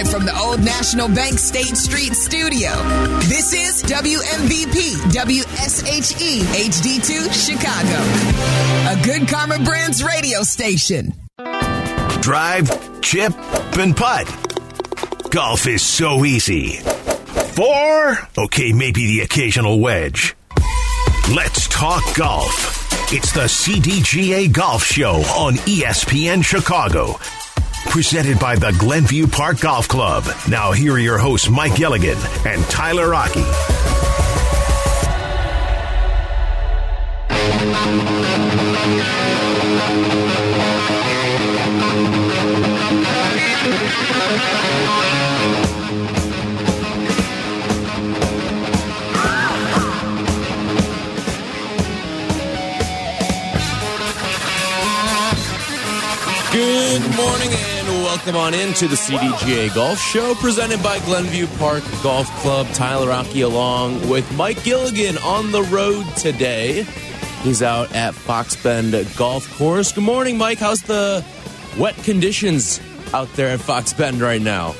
Live from the Old National Bank State Street studio, this is WMVP WSHE HD2 Chicago, a good Karma Brands radio station. Drive, chip, and putt. Golf is so easy. Four? Okay, maybe the occasional wedge. Let's talk golf. It's the CDGA Golf Show on ESPN Chicago. Presented by the Glenview Park Golf Club. Now, here are your hosts, Mike Gilligan and Tyler Aki. Good morning welcome on into the CDGA Golf Show presented by Glenview Park Golf Club. Tyler Aki along with Mike Gilligan on the road today. He's out at Fox Bend Golf Course. Good morning, Mike. How's the wet conditions out there at Fox Bend right now?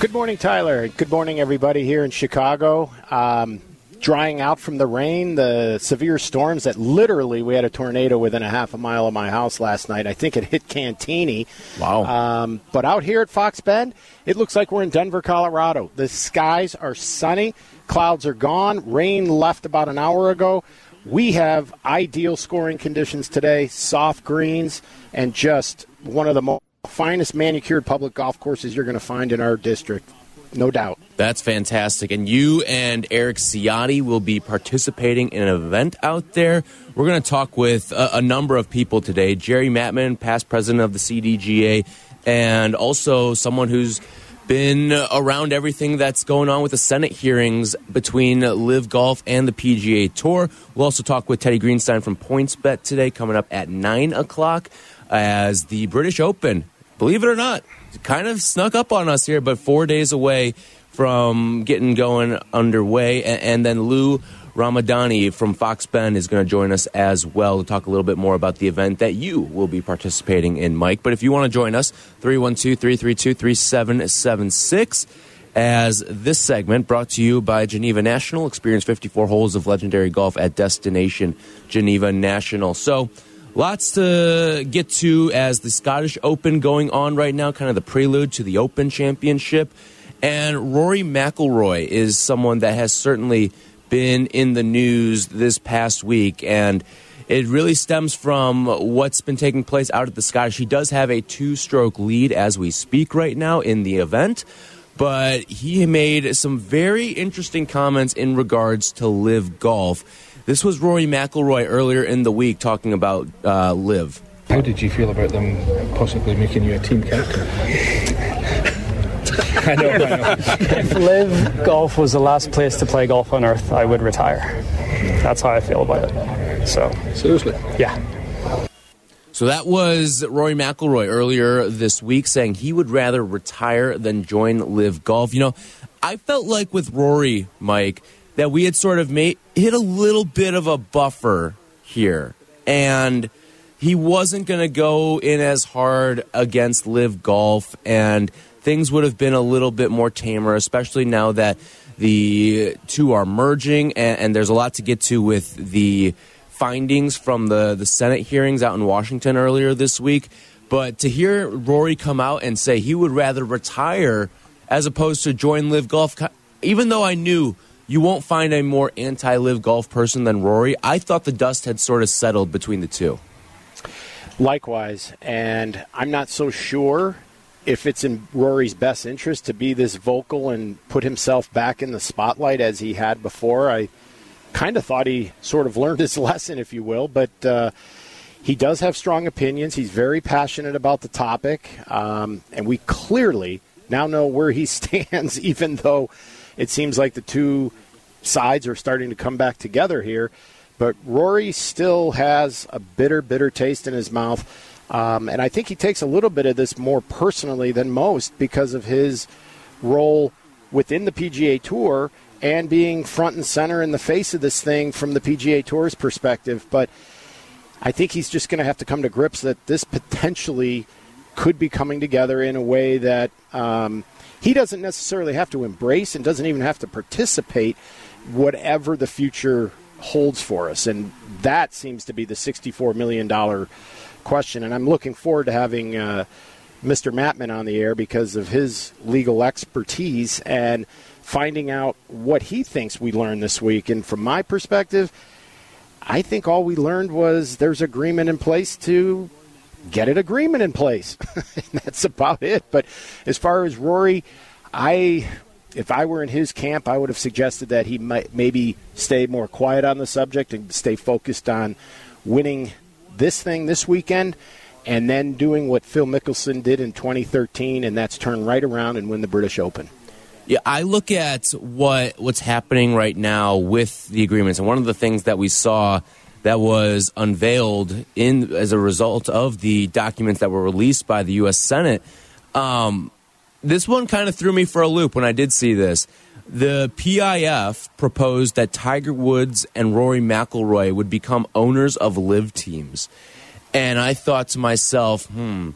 Good morning, Tyler. Good morning, everybody here in Chicago. Um, drying out from the rain, the severe storms that literally we had a tornado within a half a mile of my house last night. I think it hit Cantigny. Wow. Um, but out here at Fox Bend, it looks like we're in Denver, Colorado. The skies are sunny, clouds are gone, rain left about an hour ago. We have ideal scoring conditions today, soft greens, and just one of the most finest manicured public golf courses you're going to find in our district. No doubt. That's fantastic. And you and Eric Ciotti will be participating in an event out there. We're going to talk with a, a, number of people today Jerry Maatman, past president of the CDGA, and also someone who's been around everything that's going on with the Senate hearings between LIV Golf and the PGA Tour. We'll also talk with Teddy Greenstein from PointsBet today, coming up at 9 o'clock, as the British Open, believe it or not, kind of snuck up on us here, but four days away from getting going underway. And, and then Lou Ramadani from Fox Bend is going to join us as well to talk a little bit more about the event that you will be participating in, Mike. But if you want to join us, 312 332 3776 as this segment brought to you by Geneva National. Experience 54 holes of legendary golf at Destination Geneva National. So, lots to get to as the Scottish Open going on right now, kind of the prelude to the Open Championship. And Rory McIlroy is someone that has certainly been in the news this past week. And it really stems from what's been taking place out at the Scottish. He does have a two stroke lead as we speak right now in the event but he made some very interesting comments in regards to LIV Golf. This was Rory McIlroy earlier in the week talking about uh, LIV. How did you feel about them possibly making you a team captain? I know, I know. if LIV Golf was the last place to play golf on earth, I would retire. That's how I feel about it. So seriously, yeah. So that was Rory McIlroy earlier this week saying he would rather retire than join LIV Golf. You know, I felt like with Rory, Mike, that we had sort of made hit a little bit of a buffer here, and he wasn't going to go in as hard against LIV Golf, and things would have been a little bit more tamer, especially now that the two are merging, and, and there's a lot to get to with the findings from the, the Senate hearings out in Washington earlier this week. But to hear Rory come out and say he would rather retire as opposed to join LIV Golf, even though I knew you won't find a more anti LIV Golf person than Rory, I thought the dust had sort of settled between the two. Likewise, and I'm not so sure if it's in Rory's best interest to be this vocal and put himself back in the spotlight as he had before. I kind of thought he sort of learned his lesson, if you will, but uh, he does have strong opinions. He's very passionate about the topic, um, and we clearly now know where he stands, even though it seems like the two sides are starting to come back together here. But Rory still has a bitter, bitter taste in his mouth. Um, and I think he takes a little bit of this more personally than most because of his role within the PGA Tour and being front and center in the face of this thing from the PGA Tour's perspective. But I think he's just going to have to come to grips that this potentially could be coming together in a way that um, he doesn't necessarily have to embrace and doesn't even have to participate whatever the future holds for us. And that seems to be the $64 million question. And I'm looking forward to having uh, Mr. Maatman on the air because of his legal expertise and finding out what he thinks we learned this week. And from my perspective, I think all we learned was there's agreement in place to get an agreement in place. that's about it. But as far as Rory, I if I were in his camp, I would have suggested that he might maybe stay more quiet on the subject and stay focused on winning this thing this weekend and then doing what Phil Mickelson did in 2013 and that's turn right around and win the British Open. Yeah, I look at what what's happening right now with the agreements and one of the things that we saw that was unveiled in as a result of the documents that were released by the US Senate um, this one kind of threw me for a loop when I did see this. The PIF proposed that Tiger Woods and Rory McIlroy would become owners of LIV teams. And I thought to myself, hmm,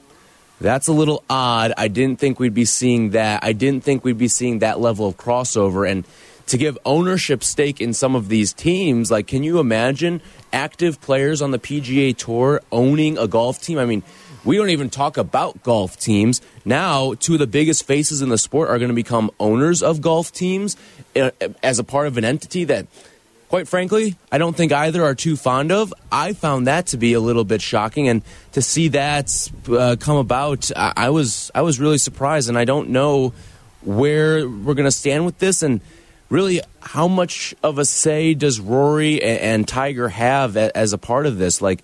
that's a little odd. I didn't think we'd be seeing that. I didn't think we'd be seeing that level of crossover. And to give ownership stake in some of these teams, like, can you imagine active players on the PGA Tour owning a golf team? I mean, we don't even talk about golf teams. Now, two of the biggest faces in the sport are going to become owners of golf teams uh, as a part of an entity that, quite frankly, I don't think either are too fond of. I found that to be a little bit shocking, and to see that uh, come about, I was I was really surprised, and I don't know where we're going to stand with this, and really how much of a say does Rory and Tiger have as a part of this, like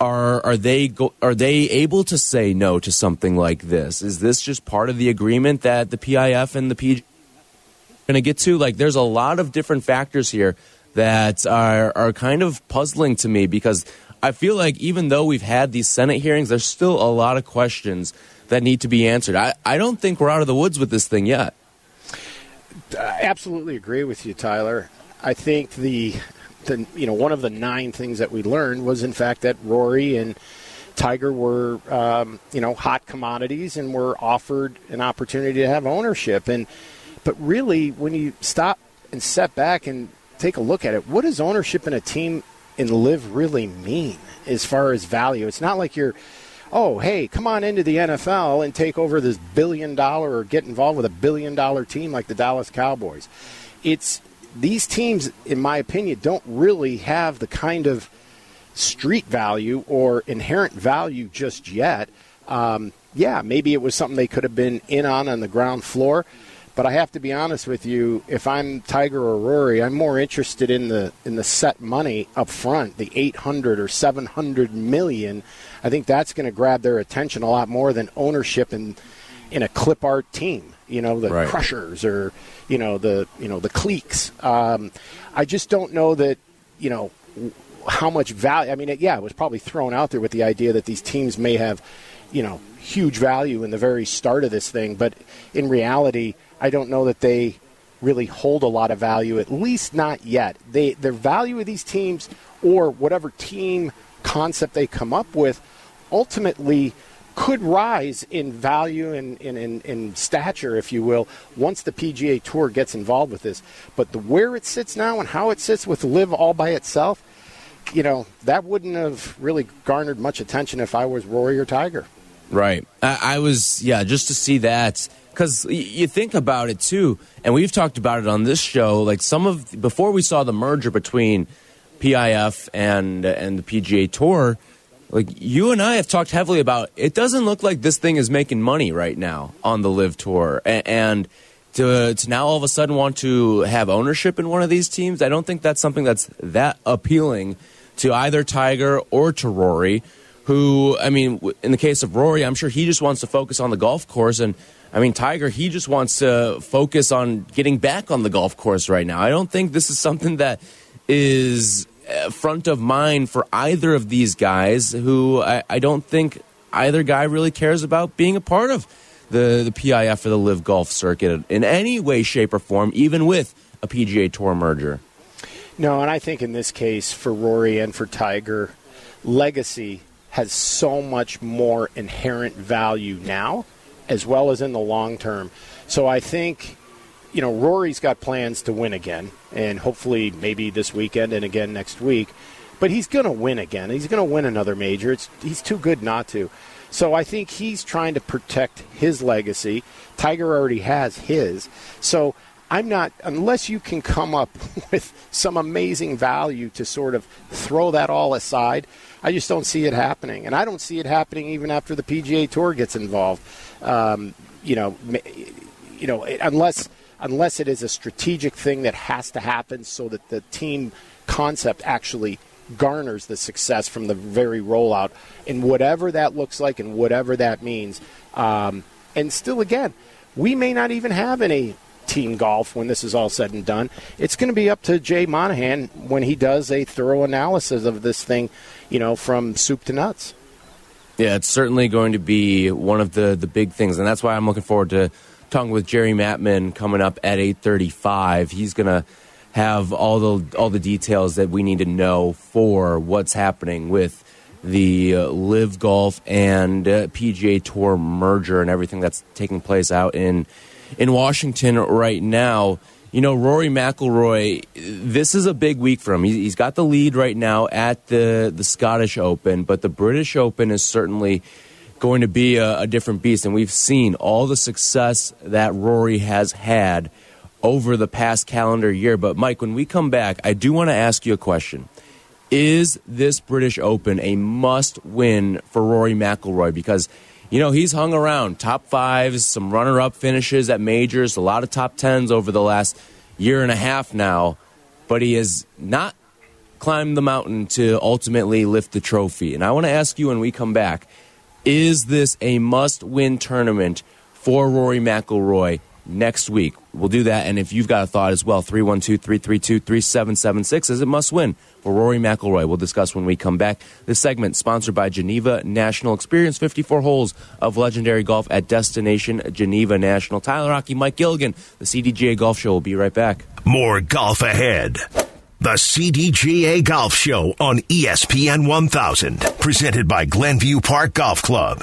are are they go, are they able to say no to something like this? Is this just part of the agreement that the PIF and the PG going to get to? Like, there's a lot of different factors here that are are kind of puzzling to me because I feel like even though we've had these Senate hearings, there's still a lot of questions that need to be answered. I, I don't think we're out of the woods with this thing yet. I absolutely agree with you, Tyler. I think the the you know one of the nine things that we learned was in fact that Rory and Tiger were um, you know hot commodities and were offered an opportunity to have ownership and but really when you stop and step back and take a look at it what does ownership in a team in LIV really mean as far as value it's not like you're oh hey come on into the NFL and take over this billion dollar or get involved with a billion dollar team like the Dallas Cowboys it's these teams, in my opinion, don't really have the kind of street value or inherent value just yet. Um, yeah, maybe it was something they could have been in on on the ground floor. But I have to be honest with you. If I'm Tiger or Rory, I'm more interested in the in the set money up front, the 800 or 700 million. I think that's going to grab their attention a lot more than ownership in in a clip art team. You know, the right. Crushers or you know the you know the Cleeks. Um, I just don't know that you know how much value. I mean, it, yeah, it was probably thrown out there with the idea that these teams may have you know huge value in the very start of this thing, but in reality, I don't know that they really hold a lot of value. At least not yet. They their value of these teams or whatever team concept they come up with ultimately could rise in value and in, in, in, stature, if you will, once the PGA Tour gets involved with this. But the where it sits now and how it sits with LIV all by itself, you know, that wouldn't have really garnered much attention if I was Rory or Tiger. Right. I, I was, yeah, just to see that. Because you think about it too, and we've talked about it on this show. Like some of before we saw the merger between PIF and and the PGA Tour, like you and I have talked heavily about it doesn't look like this thing is making money right now on the LIV tour and to, to now all of a sudden want to have ownership in one of these teams I don't think that's something that's that appealing to either Tiger or to Rory who I mean in the case of Rory I'm sure he just wants to focus on the golf course and I mean Tiger he just wants to focus on getting back on the golf course right now I don't think this is something that is uh, front of mind for either of these guys who I, I, don't think either guy really cares about being a part of the, the PIF or the LIV golf circuit in any way, shape, or form, even with a PGA Tour merger. No, and I think in this case, for Rory and for Tiger, legacy has so much more inherent value now as well as in the long term. So I think, you know, Rory's got plans to win again, and hopefully maybe this weekend and again next week. But he's going to win again. He's going to win another major. It's, he's too good not to. So I think he's trying to protect his legacy. Tiger already has his. So I'm not, unless you can come up with some amazing value to sort of throw that all aside, I just don't see it happening. And I don't see it happening even after the PGA Tour gets involved. Um, you know, you know, unless unless it is a strategic thing that has to happen so that the team concept actually garners the success from the very rollout, and whatever that looks like and whatever that means. Um, and still, again, we may not even have any team golf when this is all said and done. It's going to be up to Jay Monahan when he does a thorough analysis of this thing, you know, from soup to nuts. Yeah, it's certainly going to be one of the, the big things, and that's why I'm looking forward to talking with Jerry Maatman coming up at 8:35. He's going to have all the all the details that we need to know for what's happening with the uh, LIV Golf and uh, PGA Tour merger and everything that's taking place out in in Washington right now. You know, Rory McIlroy. This is a big week for him. He's got the lead right now at the the Scottish Open, but the British Open is certainly going to be a, a different beast. And we've seen all the success that Rory has had over the past calendar year. But Mike, when we come back, I do want to ask you a question. Is this British Open a must win for Rory McIlroy? Because you know, he's hung around. Top fives, some runner up finishes at majors, a lot of top tens over the last year and a half now, but he has not climbed the mountain to ultimately lift the trophy. And I want to ask you when we come back is this a must win tournament for Rory McIlroy next week? We'll do that. And if you've got a thought as well, 312 332 3776 is it must win for Rory McIlroy. We'll discuss when we come back. This segment sponsored by Geneva National. Experience 54 holes of legendary golf at Destination Geneva National. Tyler Aki, Mike Gilligan, the CDGA Golf Show. will be right back. More golf ahead. The CDGA Golf Show on ESPN 1000, presented by Glenview Park Golf Club.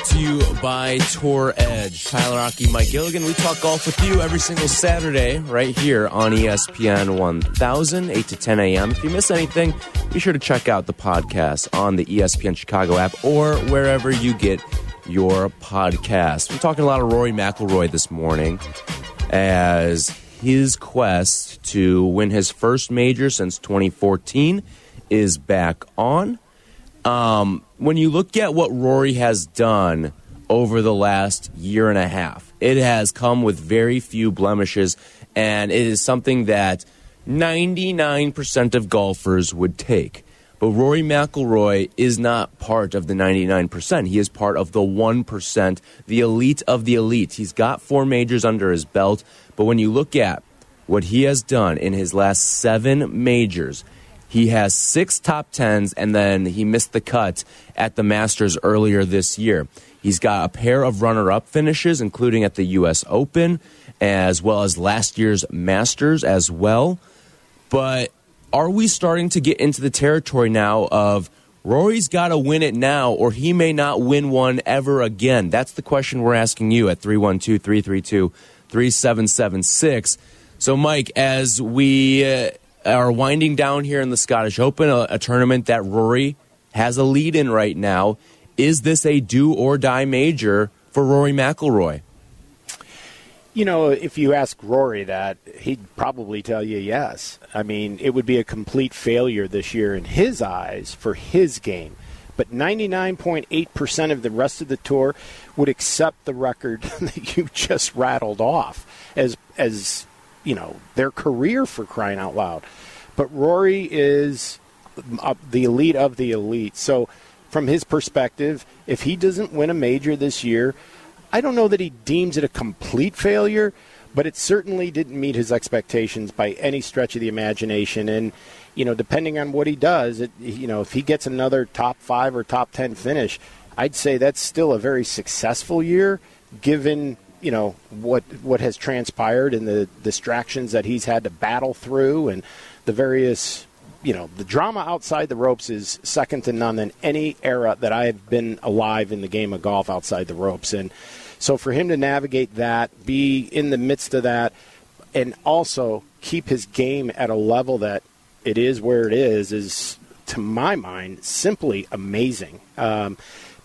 By Tour Edge. Tyler Aki, Mike Gilligan. We talk golf with you every single Saturday right here on ESPN 1000, 8 to 10 a.m. If you miss anything, be sure to check out the podcast on the ESPN Chicago app or wherever you get your podcast. We're talking a lot of Rory McIlroy this morning as his quest to win his first major since 2014 is back on. Um, when you look at what Rory has done over the last year and a half. It has come with very few blemishes, and it is something that 99% of golfers would take. But Rory McIlroy is not part of the 99%. He is part of the 1%, the elite of the elite. He's got four majors under his belt, but when you look at what he has done in his last seven majors, he has six top tens, and then he missed the cut at the Masters earlier this year. He's got a pair of runner up finishes, including at the U.S. Open, as well as last year's Masters as well. But are we starting to get into the territory now of Rory's got to win it now, or he may not win one ever again? That's the question we're asking you at 312 332 3776. So, Mike, as we uh, are winding down here in the Scottish Open, a, a tournament that Rory has a lead in right now, is this a do or die major for Rory McIlroy? You know, if you ask Rory that, he'd probably tell you yes. I mean, it would be a complete failure this year in his eyes for his game. But 99.8% of the rest of the tour would accept the record that you just rattled off as as you know their career for crying out loud. But Rory is uh, the elite of the elite. So from his perspective, if he doesn't win a major this year, I don't know that he deems it a complete failure, but it certainly didn't meet his expectations by any stretch of the imagination. And you know, depending on what he does, it, you know, if he gets another top five or top ten finish, I'd say that's still a very successful year, given you know what what has transpired and the distractions that he's had to battle through and the various you know the drama outside the ropes is second to none in any era that I have been alive in the game of golf outside the ropes. And so for him to navigate that be in the midst of that and also keep his game at a level that it is where it is is to my mind simply amazing. Um,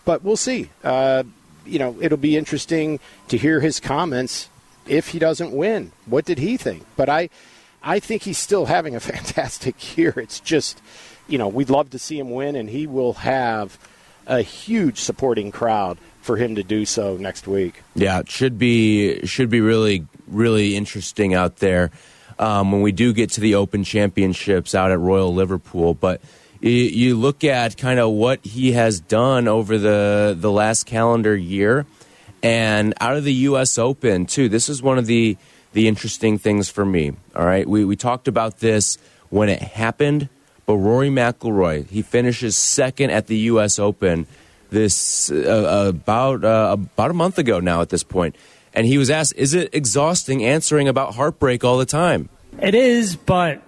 but we'll see. Uh, you know, it'll be interesting to hear his comments if he doesn't win. What did he think? But I, I think he's still having a fantastic year. It's just, you know, we'd love to see him win, and he will have a huge supporting crowd for him to do so next week. Yeah, it should be should be really really interesting out there um, when we do get to the Open Championships out at Royal Liverpool, but you look at kind of what he has done over the the last calendar year, and out of the U.S. Open too. This is one of the the interesting things for me. All right, we we talked about this when it happened, but Rory McIlroy he finishes second at the U.S. Open this uh, about uh, about a month ago now at this point, and he was asked, "Is it exhausting answering about heartbreak all the time?" It is, but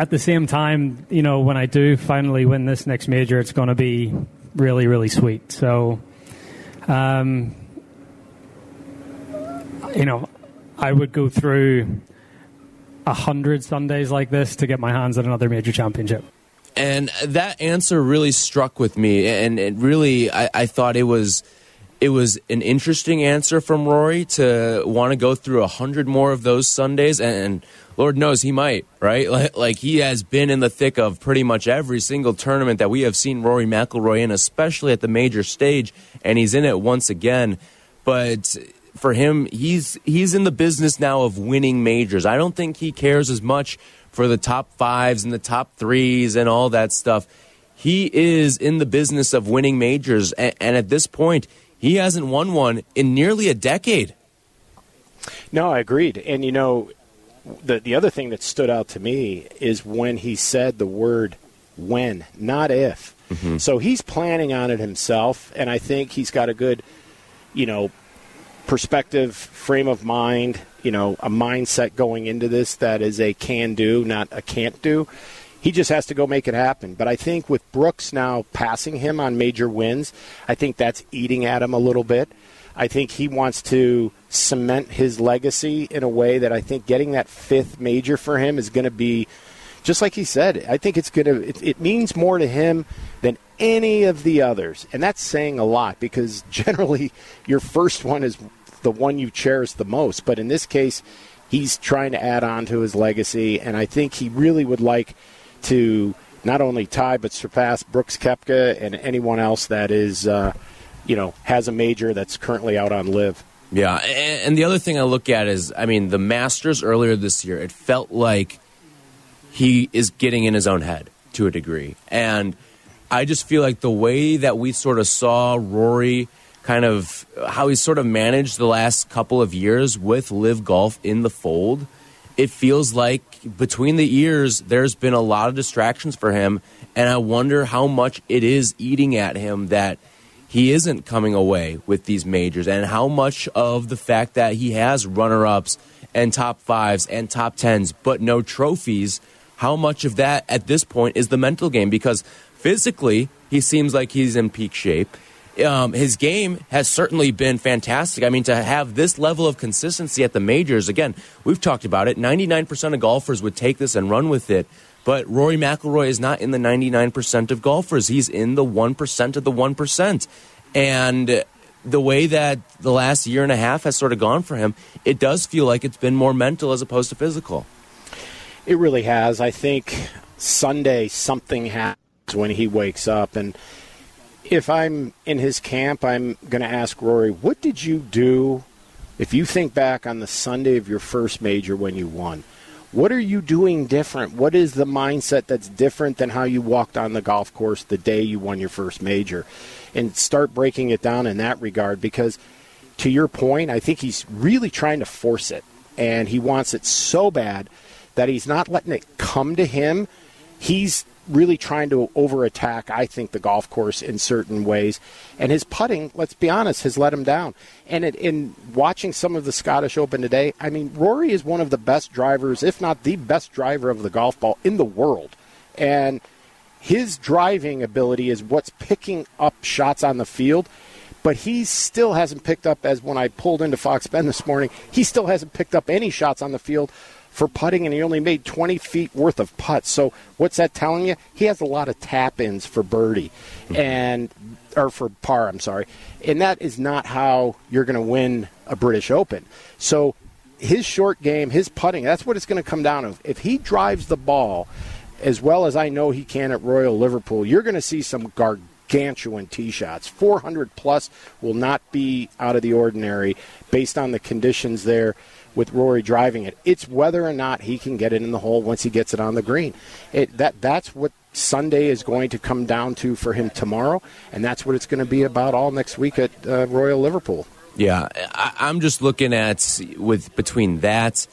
at the same time, you know, when I do finally win this next major, it's going to be really, really sweet. So, um, you know, I would go through a hundred Sundays like this to get my hands on another major championship. And that answer really struck with me, and it really, I, I thought it was it was an interesting answer from Rory to want to go through a hundred more of those Sundays, and Lord knows he might, right? Like, like, he has been in the thick of pretty much every single tournament that we have seen Rory McIlroy in, especially at the major stage, and he's in it once again. But for him, he's he's in the business now of winning majors. I don't think he cares as much for the top fives and the top threes and all that stuff. He is in the business of winning majors, and, and at this point, he hasn't won one in nearly a decade. No, I agreed. And you know, the the other thing that stood out to me is when he said the word when, not if. Mm-hmm. So he's planning on it himself, and I think he's got a good, you know, perspective, frame of mind, you know, a mindset going into this that is a can do, not a can't do. He just has to go make it happen. But I think with Brooks now passing him on major wins, I think that's eating at him a little bit. I think he wants to cement his legacy in a way that I think getting that fifth major for him is going to be just like he said. I think it's going to it, it means more to him than any of the others, and that's saying a lot because generally your first one is the one you cherish the most. But in this case, he's trying to add on to his legacy, and I think he really would like to not only tie but surpass Brooks Koepka and anyone else that is, uh, you know, has a major that's currently out on LIV. Yeah, and the other thing I look at is, I mean, the Masters earlier this year, it felt like he is getting in his own head to a degree, and I just feel like the way that we sort of saw Rory kind of how he's sort of managed the last couple of years with LIV Golf in the fold it feels like between the years, there's been a lot of distractions for him. And I wonder how much it is eating at him that he isn't coming away with these majors and how much of the fact that he has runner ups and top fives and top tens, but no trophies, how much of that at this point is the mental game? Because physically, he seems like he's in peak shape um, his game has certainly been fantastic. I mean, to have this level of consistency at the majors, again, we've talked about it. 99% of golfers would take this and run with it. But Rory McIlroy is not in the 99% of golfers. He's in the 1% of the 1%. And the way that the last year and a half has sort of gone for him, it does feel like it's been more mental as opposed to physical. It really has. I think Sunday something happens when he wakes up. And if I'm in his camp, I'm going to ask Rory, what did you do if you think back on the Sunday of your first major when you won? What are you doing different? What is the mindset that's different than how you walked on the golf course the day you won your first major? And start breaking it down in that regard because, to your point, I think he's really trying to force it. And he wants it so bad that he's not letting it come to him. He's really trying to over attack, I think, the golf course in certain ways. And his putting, let's be honest, has let him down. And it, in watching some of the Scottish Open today, I mean, Rory is one of the best drivers, if not the best driver of the golf ball in the world. And his driving ability is what's picking up shots on the field. But he still hasn't picked up, as when I pulled into Fox Bend this morning, he still hasn't picked up any shots on the field for putting, and he only made 20 feet worth of putts. So what's that telling you? He has a lot of tap ins for birdie, mm-hmm. and or for par. I'm sorry, and that is not how you're going to win a British Open. So his short game, his putting, that's what it's going to come down to. If he drives the ball as well as I know he can at Royal Liverpool, you're going to see some gargantuan tee shots. 400 plus will not be out of the ordinary based on the conditions there with Rory driving it. It's whether or not he can get it in the hole once he gets it on the green. It, that that's what Sunday is going to come down to for him tomorrow, and that's what it's going to be about all next week at uh, Royal Liverpool. Yeah, I, I'm just looking at with between that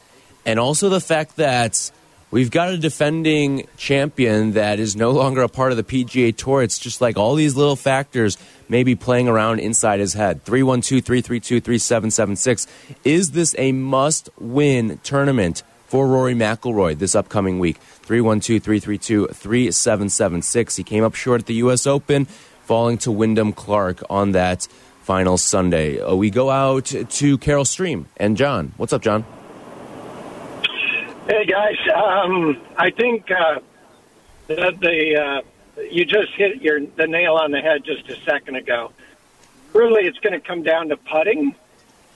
and also the fact that we've got a defending champion that is no longer a part of the PGA Tour. It's just like all these little factors maybe playing around inside his head. 312 332 3776. Is this a must win tournament for Rory McIlroy this upcoming week? 312 332 3776. He came up short at the U.S. Open, falling to Wyndham Clark on that final Sunday. Uh, we go out to Carol Stream and John. What's up, John? Hey guys, um, I think uh, the, the uh, you just hit your the nail on the head just a second ago. Really, it's going to come down to putting,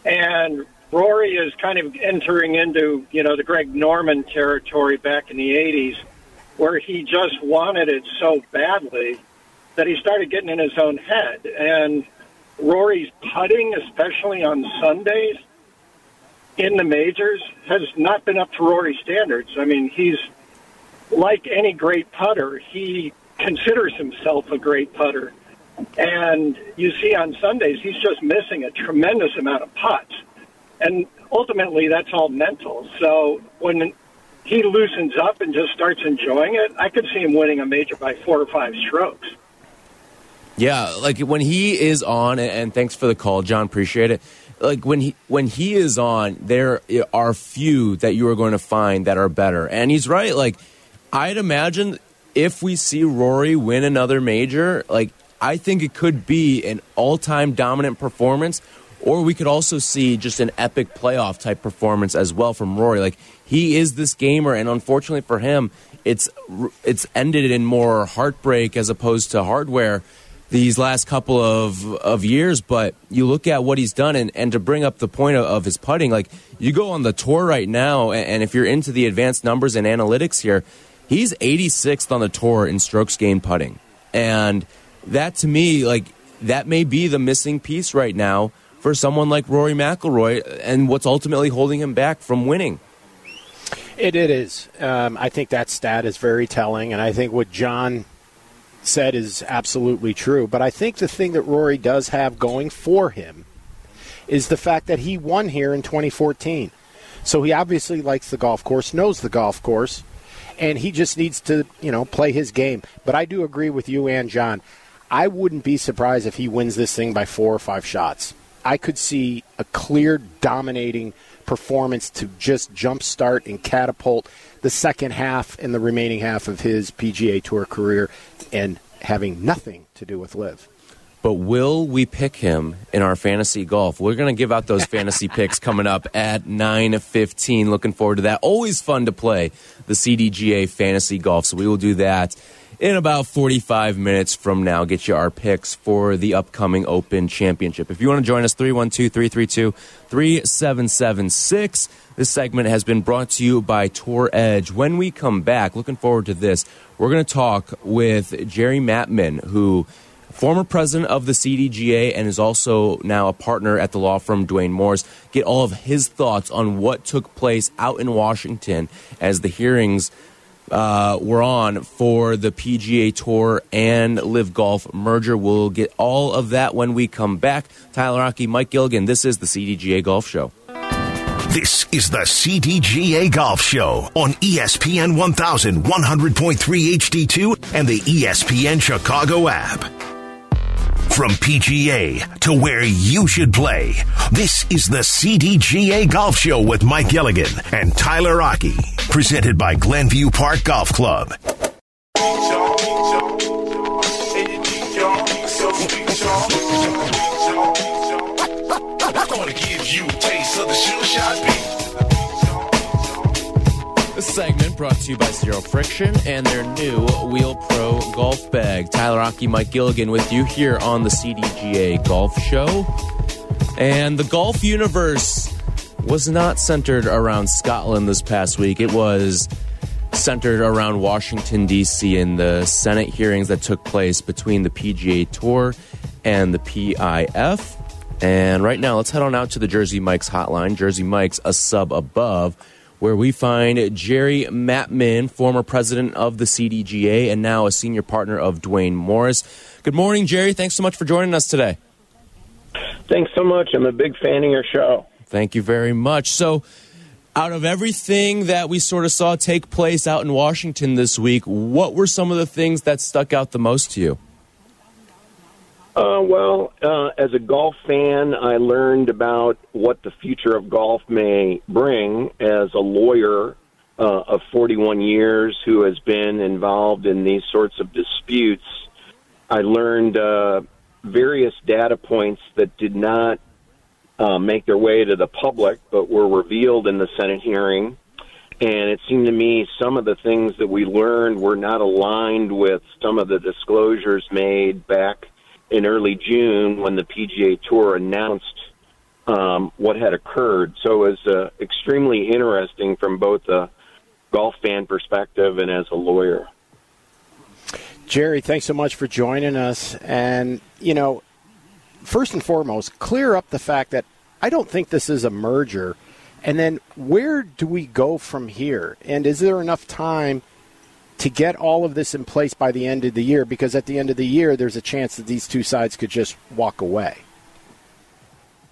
and Rory is kind of entering into you know the Greg Norman territory back in the '80s, where he just wanted it so badly that he started getting in his own head. And Rory's putting, especially on Sundays in the majors, has not been up to Rory's standards. I mean, he's like any great putter. He considers himself a great putter. And you see on Sundays, he's just missing a tremendous amount of putts. And ultimately, that's all mental. So when he loosens up and just starts enjoying it, I could see him winning a major by four or five strokes. Yeah, like when he is on, and thanks for the call, John. Appreciate it. Like when he when he is on, there are few that you are going to find that are better. And he's right. Like I'd imagine if we see Rory win another major, like I think it could be an all-time dominant performance, or we could also see just an epic playoff type performance as well from Rory. Like he is this gamer, and unfortunately for him, it's it's ended in more heartbreak as opposed to hardware these last couple of of years. But you look at what he's done, and, and to bring up the point of, of his putting, like you go on the tour right now, and, and if you're into the advanced numbers and analytics here, he's 86th on the tour in strokes gained putting, and that to me, like that may be the missing piece right now for someone like Rory McIlroy, and what's ultimately holding him back from winning. It, it is. Um, I think that stat is very telling, and I think what John said is absolutely true. But I think the thing that Rory does have going for him is the fact that he won here in 2014. So he obviously likes the golf course, knows the golf course, and he just needs to, you know, play his game. But I do agree with you and John. I wouldn't be surprised if he wins this thing by four or five shots. I could see a clear dominating performance to just jumpstart and catapult the second half and the remaining half of his PGA Tour career and having nothing to do with LIV. But will we pick him in our fantasy golf? We're going to give out those fantasy picks coming up at 9:15. Looking forward to that. Always fun to play the CDGA fantasy golf. So we will do that in about 45 minutes from now. Get you our picks for the upcoming Open Championship. If you want to join us 312-332-3776. This segment has been brought to you by Tour Edge. When we come back, looking forward to this, we're going to talk with Jerry Maatman who former president of the CDGA and is also now a partner at the law firm Duane Morris. Get all of his thoughts on what took place out in Washington as the hearings uh, were on for the PGA Tour and LIV Golf merger. We'll get all of that when we come back. Tyler Aki, Mike Gilligan, this is the CDGA Golf Show. This is the CDGA Golf Show on ESPN 1100.3 HD2 and the ESPN Chicago app. From PGA to where you should play, this is the CDGA Golf Show with Mike Gilligan and Tyler Aki, presented by Glenview Park Golf Club. This segment brought to you by Zero Friction and their new Wheel Pro Golf Bag. Tyler Aki, Mike Gilligan with you here on the CDGA Golf Show. And the golf universe was not centered around Scotland this past week. It was centered around Washington, D.C., and the Senate hearings that took place between the PGA Tour and the PIF. And right now, let's head on out to the Jersey Mike's hotline. Jersey Mike's a sub above, where we find Jerry Maatman, former president of the CDGA and now a senior partner of Duane Morris. Good morning, Jerry. Thanks so much for joining us today. Thanks so much. I'm a big fan of your show. Thank you very much. So, out of everything that we sort of saw take place out in Washington this week, what were some of the things that stuck out the most to you? Uh, well, uh, as a golf fan, I learned about what the future of golf may bring as a lawyer uh, of 41 years who has been involved in these sorts of disputes. I learned uh, various data points that did not uh, make their way to the public, but were revealed in the Senate hearing. And it seemed to me some of the things that we learned were not aligned with some of the disclosures made back in early June when the PGA Tour announced um, what had occurred. So it was uh, extremely interesting from both a golf fan perspective and as a lawyer. Jerry, thanks so much for joining us. And, you know, first and foremost, clear up the fact that I don't think this is a merger. And then where do we go from here? And is there enough time to get all of this in place by the end of the year? Because at the end of the year, there's a chance that these two sides could just walk away.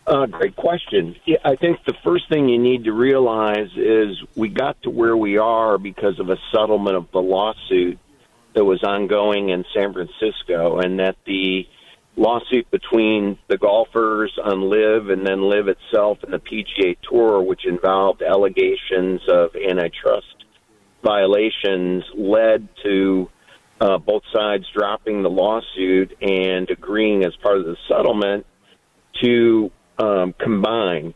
Uh, great question. I think the first thing you need to realize is we got to where we are because of a settlement of the lawsuit that was ongoing in San Francisco, and that the lawsuit between the golfers on LIV and then LIV itself and the PGA Tour, which involved allegations of antitrust violations led to uh, both sides dropping the lawsuit and agreeing as part of the settlement to um, combine.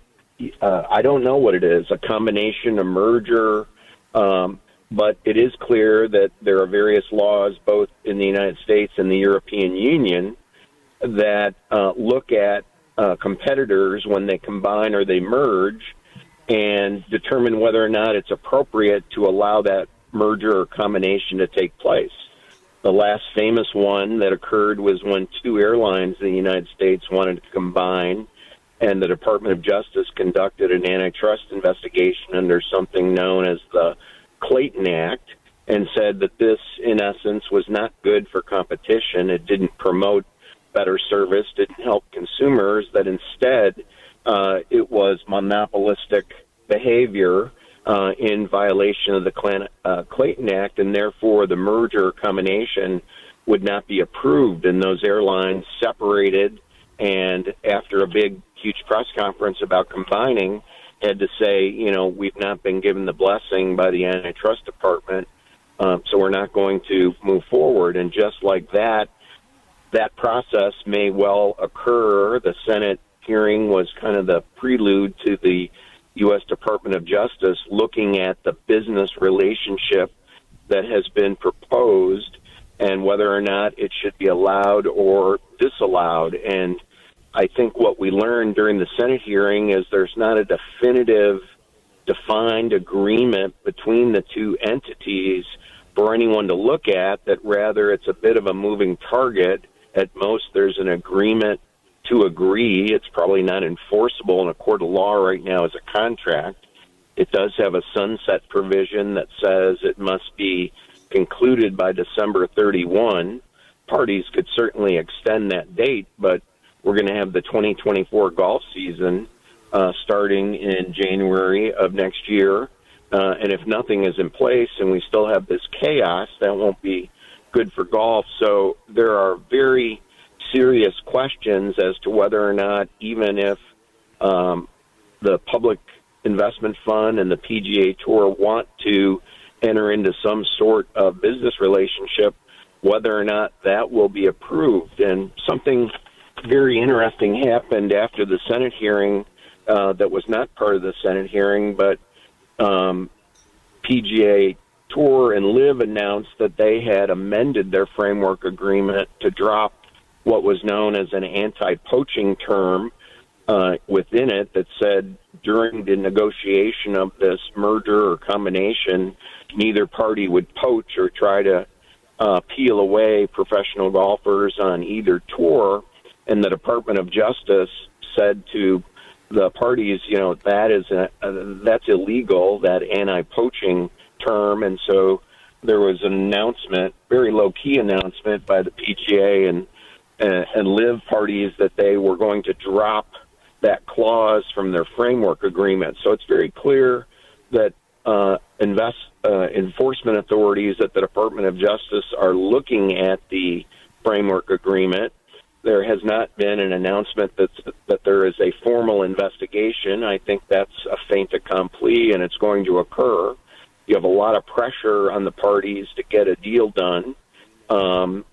Uh, I don't know what it is, a combination, a merger, um, but it is clear that there are various laws, both in the United States and the European Union, that uh, look at uh, competitors when they combine or they merge and determine whether or not it's appropriate to allow that merger or combination to take place. The last famous one that occurred was when two airlines in the United States wanted to combine, and the Department of Justice conducted an antitrust investigation under something known as the Clayton Act and said that this, in essence, was not good for competition. It didn't promote better service, didn't help consumers, that instead uh, it was monopolistic behavior uh, in violation of the Clan- uh, Clayton Act, and therefore the merger combination would not be approved. And those airlines separated, and after a big, huge press conference about combining, had to say, you know, we've not been given the blessing by the antitrust department, um, so we're not going to move forward. And just like that, that process may well occur. The Senate hearing was kind of the prelude to the U.S. Department of Justice looking at the business relationship that has been proposed and whether or not it should be allowed or disallowed. And I think what we learned during the Senate hearing is there's not a definitive, defined agreement between the two entities for anyone to look at, that rather it's a bit of a moving target At most, there's an agreement to agree. It's probably not enforceable in a court of law right now as a contract. It does have a sunset provision that says it must be concluded by December 31. Parties could certainly extend that date, but we're going to have the 2024 golf season uh, starting in January of next year. Uh, and if nothing is in place and we still have this chaos, that won't be good for golf. So there are very serious questions as to whether or not, even if um, the public investment fund and the PGA Tour want to enter into some sort of business relationship, whether or not that will be approved. And something very interesting happened after the Senate hearing uh, that was not part of the Senate hearing, but um, PGA Tour and LIV announced that they had amended their framework agreement to drop what was known as an anti-poaching term uh, within it that said during the negotiation of this merger or combination, neither party would poach or try to uh, peel away professional golfers on either tour. And the Department of Justice said to the parties, you know, that is a, that's illegal, that anti-poaching term, and so there was an announcement, very low key announcement by the PGA and uh, and LIV parties that they were going to drop that clause from their framework agreement. So it's very clear that uh, invest uh, enforcement authorities at the Department of Justice are looking at the framework agreement. There has not been an announcement that that there is a formal investigation. I think that's a fait accompli, and it's going to occur. You have a lot of pressure on the parties to get a deal done. Um,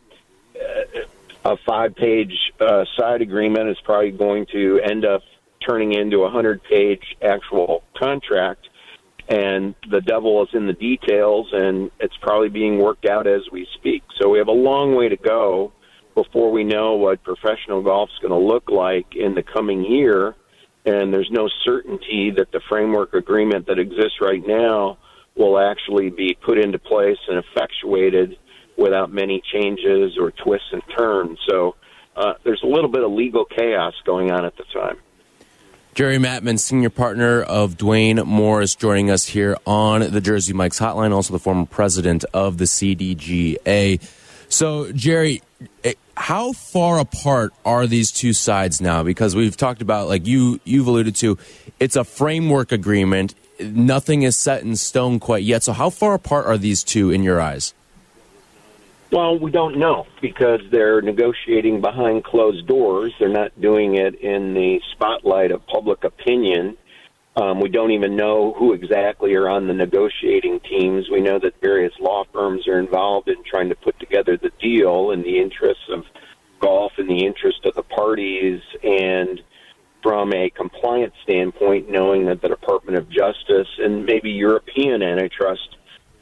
a five-page uh, side agreement is probably going to end up turning into a hundred-page actual contract, and the devil is in the details, and it's probably being worked out as we speak. So we have a long way to go before we know what professional golf is going to look like in the coming year. And there's no certainty that the framework agreement that exists right now will actually be put into place and effectuated without many changes or twists and turns. So uh, there's a little bit of legal chaos going on at the time. Jerry Maatman, senior partner of Duane Morris, joining us here on the Jersey Mike's Hotline, also the former president of the CDGA. So, Jerry, eh, how far apart are these two sides now? Because we've talked about, like you you've alluded to, it's a framework agreement. Nothing is set in stone quite yet. So, how far apart are these two in your eyes? Well, we don't know because they're negotiating behind closed doors. They're not doing it in the spotlight of public opinion. Um, we don't even know who exactly are on the negotiating teams. We know that various law firms are involved in trying to put together the deal in the interests of golf and the interest of the parties. And from a compliance standpoint, knowing that the Department of Justice and maybe European antitrust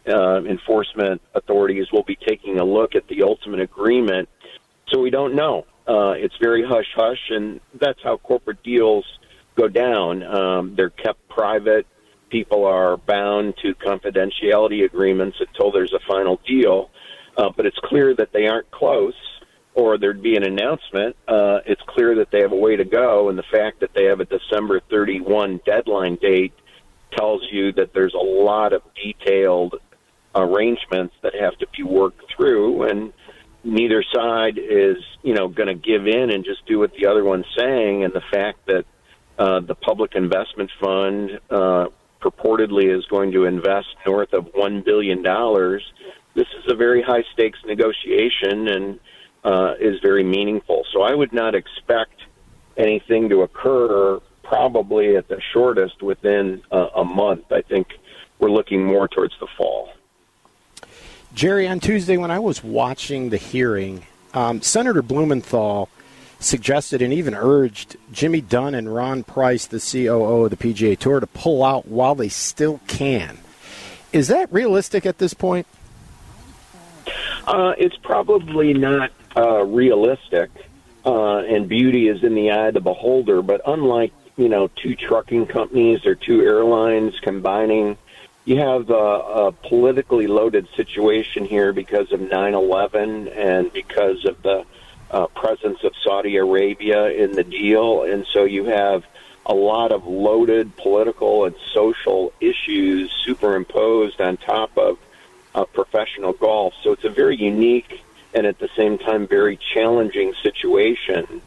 uh, enforcement authorities will be taking a look at the ultimate agreement. So we don't know. Uh, it's very hush hush, and that's how corporate deals go down. Um, they're kept private. People are bound to confidentiality agreements until there's a final deal. Uh, but it's clear that they aren't close, or there'd be an announcement. Uh, it's clear that they have a way to go, and the fact that they have a December 31 deadline date tells you that there's a lot of detailed arrangements that have to be worked through and neither side is you know going to give in and just do what the other one's saying and the fact that uh, the public investment fund uh, purportedly is going to invest north of one billion dollars this is a very high stakes negotiation and uh, is very meaningful. So i would not expect anything to occur probably at the shortest within a month. I think we're looking more towards the fall Jerry, on Tuesday when I was watching the hearing, um, Senator Blumenthal suggested and even urged Jimmy Dunne and Ron Price, the COO of the PGA Tour, to pull out while they still can. Is that realistic at this point? Uh, it's probably not uh, realistic, uh, and beauty is in the eye of the beholder. But unlike you know two trucking companies or two airlines combining you have a, a politically loaded situation here because of 9/11 and because of the uh, presence of Saudi Arabia in the deal, and so you have a lot of loaded political and social issues superimposed on top of uh, professional golf. So it's a very unique and at the same time very challenging situation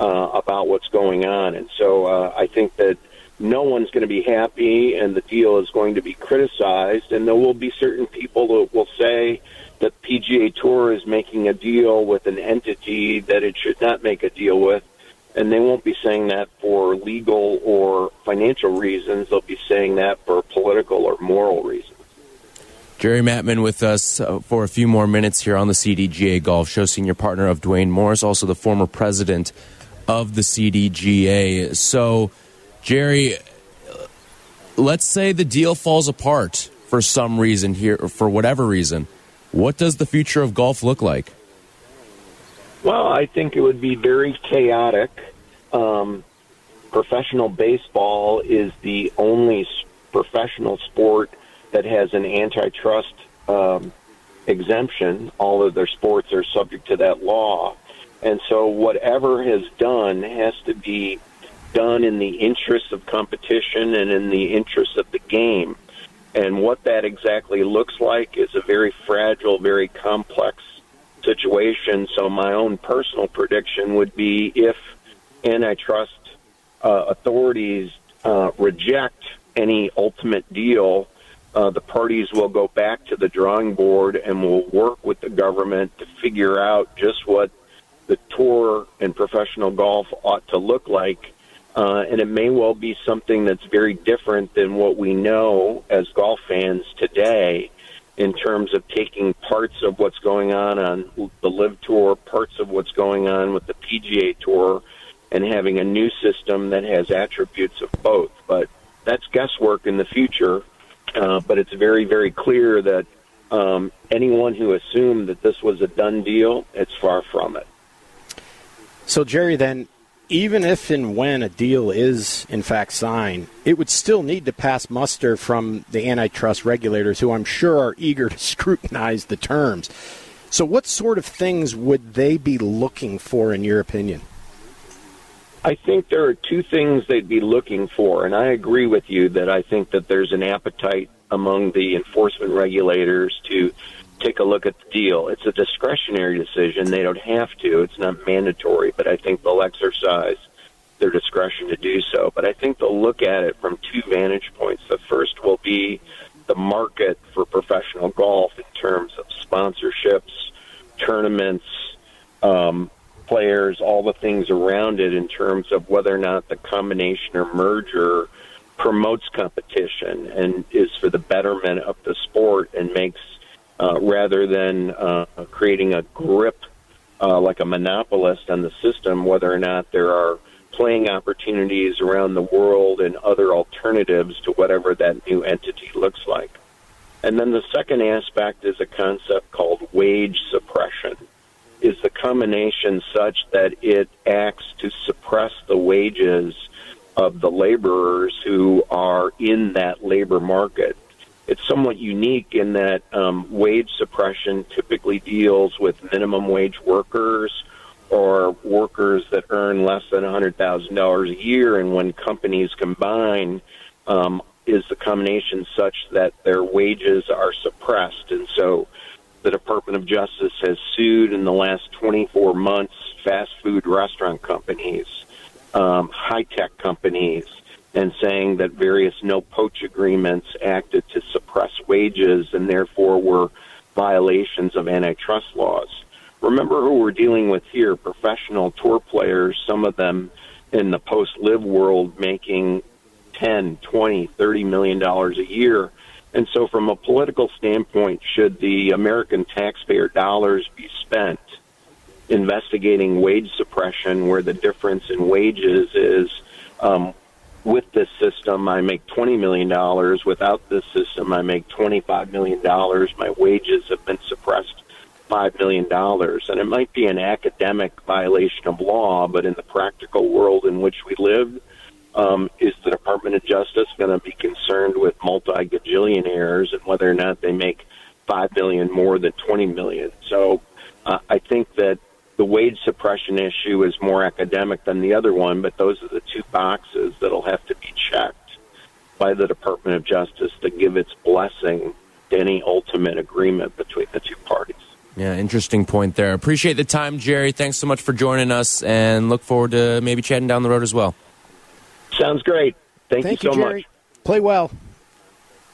uh, about what's going on. And so uh, I think that no one's going to be happy, and the deal is going to be criticized, and there will be certain people that will say that PGA Tour is making a deal with an entity that it should not make a deal with and they won't be saying that for legal or financial reasons. They'll be saying that for political or moral reasons. Jerry Maatman with us uh, for a few more minutes here on the CDGA Golf Show, senior partner of Duane Morris, also the former president of the CDGA. So, Jerry, let's say the deal falls apart for some reason here, or for whatever reason. What does the future of golf look like? Well, I think it would be very chaotic. Um, professional baseball is the only professional sport that has an antitrust um, exemption. All of their sports are subject to that law. And so whatever has done has to be done in the interest of competition and in the interest of the game. And what that exactly looks like is a very fragile, very complex situation. So my own personal prediction would be if antitrust uh, authorities uh, reject any ultimate deal, uh, the parties will go back to the drawing board and will work with the government to figure out just what the tour and professional golf ought to look like. Uh, and it may well be something that's very different than what we know as golf fans today in terms of taking parts of what's going on on the LIV Tour, parts of what's going on with the PGA Tour, and having a new system that has attributes of both. But that's guesswork in the future. Uh, but it's very, very clear that um, anyone who assumed that this was a done deal, it's far from it. So, Jerry, then even if and when a deal is in fact signed, it would still need to pass muster from the antitrust regulators, who I'm sure are eager to scrutinize the terms. So, what sort of things would they be looking for, in your opinion? I think there are two things they'd be looking for, and I agree with you that I think that there's an appetite among the enforcement regulators to take a look at the deal. It's a discretionary decision. They don't have to. It's not mandatory, but I think they'll exercise their discretion to do so. But I think they'll look at it from two vantage points. The first will be the market for professional golf in terms of sponsorships, tournaments, um, players, all the things around it in terms of whether or not the combination or merger promotes competition and is for the betterment of the sport and makes uh, rather than uh, creating a grip uh, like a monopolist on the system, whether or not there are playing opportunities around the world and other alternatives to whatever that new entity looks like. And then the second aspect is a concept called wage suppression. Is the combination such that it acts to suppress the wages of the laborers who are in that labor market? It's somewhat unique in that um, wage suppression typically deals with minimum wage workers or workers that earn less than $100,000 a year. And when companies combine, um, is the combination such that their wages are suppressed. And so the Department of Justice has sued in the last 24 months fast food restaurant companies, um, high tech companies, and saying that various no poach agreements acted to suppress wages and therefore were violations of antitrust laws. Remember who we're dealing with here professional tour players, some of them in the post LIV world making 10, 20, 30 million dollars a year. And so, from a political standpoint, should the American taxpayer dollars be spent investigating wage suppression where the difference in wages is um, with this system, I make $20 million. Without this system, I make $25 million. My wages have been suppressed $5 million. And it might be an academic violation of law, but in the practical world in which we live, um, is the Department of Justice going to be concerned with multi gajillionaires and whether or not they make 5 million more than 20 million? So uh, I think that the wage suppression issue is more academic than the other one, but those are the two boxes that'll have to be checked by the Department of Justice to give its blessing to any ultimate agreement between the two parties. Yeah, interesting point there. Appreciate the time, Jerry. Thanks so much for joining us, and look forward to maybe chatting down the road as well. Sounds great. Thank, Thank you you, so Jerry. much. Play well.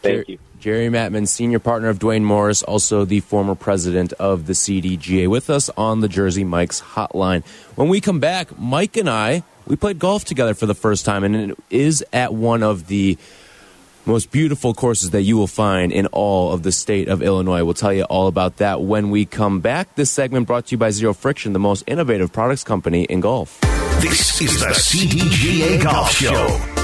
Thank Jer- you. Jerry Maatman, senior partner of Duane Morris, also the former president of the CDGA, with us on the Jersey Mike's hotline. When we come back, Mike and I, we played golf together for the first time, and it is at one of the most beautiful courses that you will find in all of the state of Illinois. We'll tell you all about that when we come back. This segment brought to you by Zero Friction, the most innovative products company in golf. This is the CDGA Golf Show,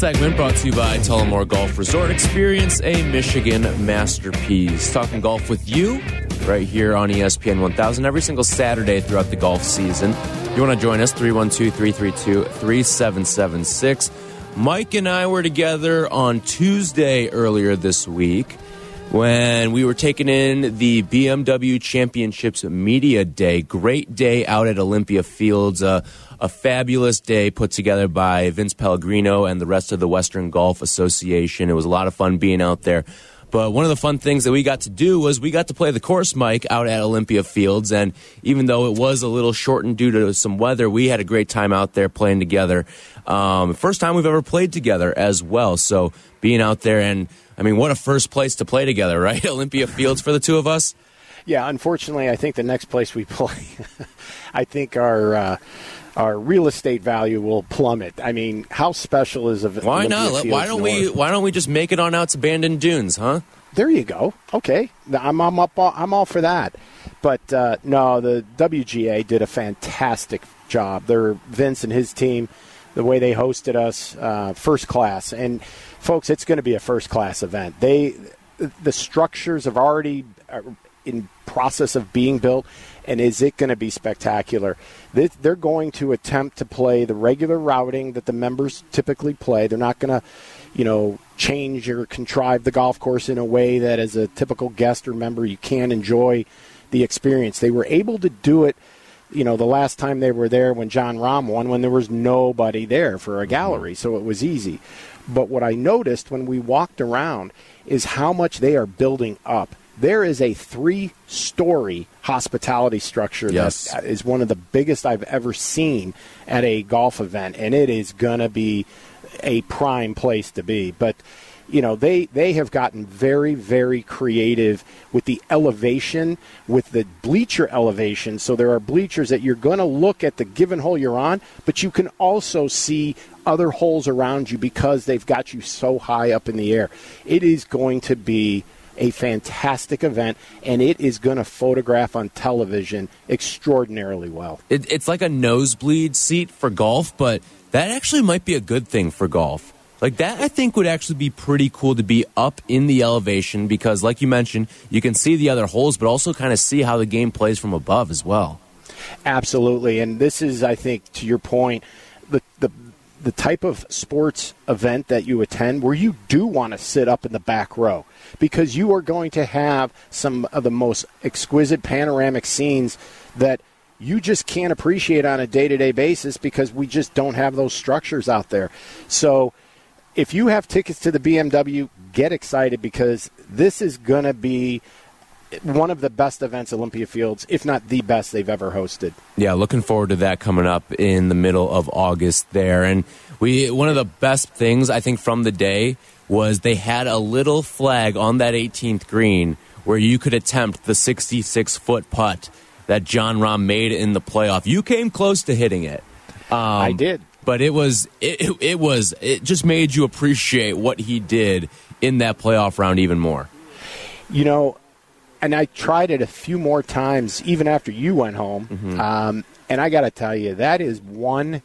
Segment brought to you by Tullymore Golf Resort. Experience a Michigan masterpiece. Talking golf with you right here on ESPN 1000 every single Saturday throughout the golf season. You want to join us, 312 332 3776. Mike and I were together on Tuesday earlier this week when we were taking in the BMW Championships Media Day. Great day out at Olympia Fields. Uh, a fabulous day put together by Vince Pellegrino and the rest of the Western Golf Association. It was a lot of fun being out there. But one of the fun things that we got to do was we got to play the course Mike out at Olympia Fields. And even though it was a little shortened due to some weather, we had a great time out there playing together. Um, first time we've ever played together as well. So being out there and I mean, what a first place to play together, right? Olympia Fields for the two of us. Yeah, unfortunately, I think the next place we play, I think our uh, our real estate value will plummet. I mean, how special is a Why Olympia not? Let- Why don't we? Why don't we just make it on out to Bandon Dunes, huh? There you go. Okay, I'm I'm up. all- I'm all for that. But uh, no, the WGA did a fantastic job. They're Vince and his team, the way they hosted us, uh, first class. And folks, it's going to be a first class event. They, the structures have already are in process of being built. And is it going to be spectacular? They- They're going to attempt to play the regular routing that the members typically play. They're not going to, you know, change or contrive the golf course in a way that, as a typical guest or member, you can't enjoy the experience. They were able to do it, you know, the last time they were there when Jon Rahm won, when there was nobody there for a mm-hmm. gallery, so it was easy. But what I noticed when we walked around is how much they are building up. There is a three story hospitality structure Yes. that is one of the biggest I've ever seen at a golf event, and it is going to be a prime place to be. But you know they they have gotten very very creative with the elevation with the bleacher elevation so there are bleachers that you're going to look at the given hole you're on but you can also see other holes around you because they've got you so high up in the air it is going to be a fantastic event and it is going to photograph on television extraordinarily well It, it's like a nosebleed seat for golf, but that actually might be a good thing for golf. Like that, I think would actually be pretty cool to be up in the elevation because, like you mentioned, you can see the other holes, but also kind of see how the game plays from above as well. Absolutely, and this is, I think, to your point, the the the type of sports event that you attend where you do want to sit up in the back row because you are going to have some of the most exquisite panoramic scenes that you just can't appreciate on a day-to-day basis because we just don't have those structures out there. So if you have tickets to the BMW, get excited because this is going to be one of the best events Olympia Fields, if not the best they've ever hosted. Yeah, looking forward to that coming up in the middle of August there. And we one of the best things I think from the day was they had a little flag on that 18th green where you could attempt the 66 foot putt that Jon Rahm made in the playoff. You came close to hitting it. Um, I did. but it was it, it, it was it just made you appreciate what he did in that playoff round even more. You know, and I tried it a few more times even after you went home. Mm-hmm. Um, and I got to tell you, that is one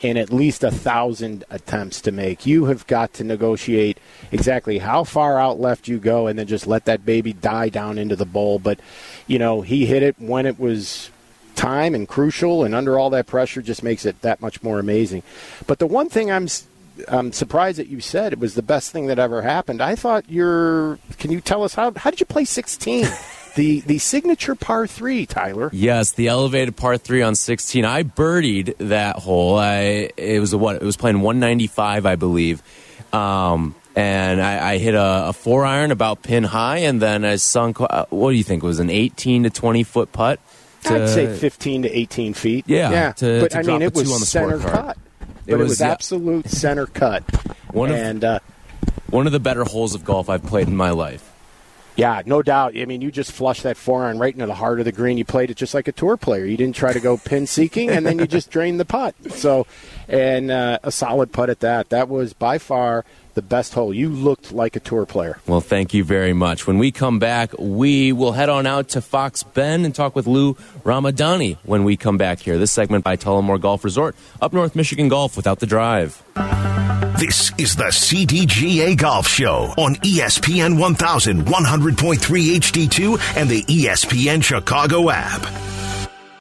in at least a thousand attempts to make. You have got to negotiate exactly how far out left you go and then just let that baby die down into the bowl. But, you know, he hit it when it was time and crucial and under all that pressure just makes it that much more amazing. But the one thing I'm I'm surprised that you said it was the best thing that ever happened. I thought you're. Can you tell us how? How did you play 16? the the signature par three, Tyler. Yes, the elevated par three on 16. I birdied that hole. I it was a what? It was playing 195, I believe. Um, and I, I hit a, a, four iron about pin high, and then I sunk. Uh, what do you think? It was an 18 to 20 foot putt. To, I'd say 15 to 18 feet. Yeah, yeah. To, but to I mean, it was center cut. But it was, it was yeah. absolute center cut. One and of, uh, one of the better holes of golf I've played in my life. Yeah, no doubt. I mean, you just flushed that forehand right into the heart of the green. You played it just like a tour player. You didn't try to go pin seeking, and then you just drained the putt. So, and uh, a solid putt at that. That was by far the best hole. You looked like a tour player. Well, thank you very much. When we come back, we will head on out to Fox Bend and talk with Lou Ramadani when we come back here. This segment by Tullymore Golf Resort, up North Michigan Golf without the drive. This is the CDGA Golf Show on ESPN 1100.3 HD2 and the ESPN Chicago app.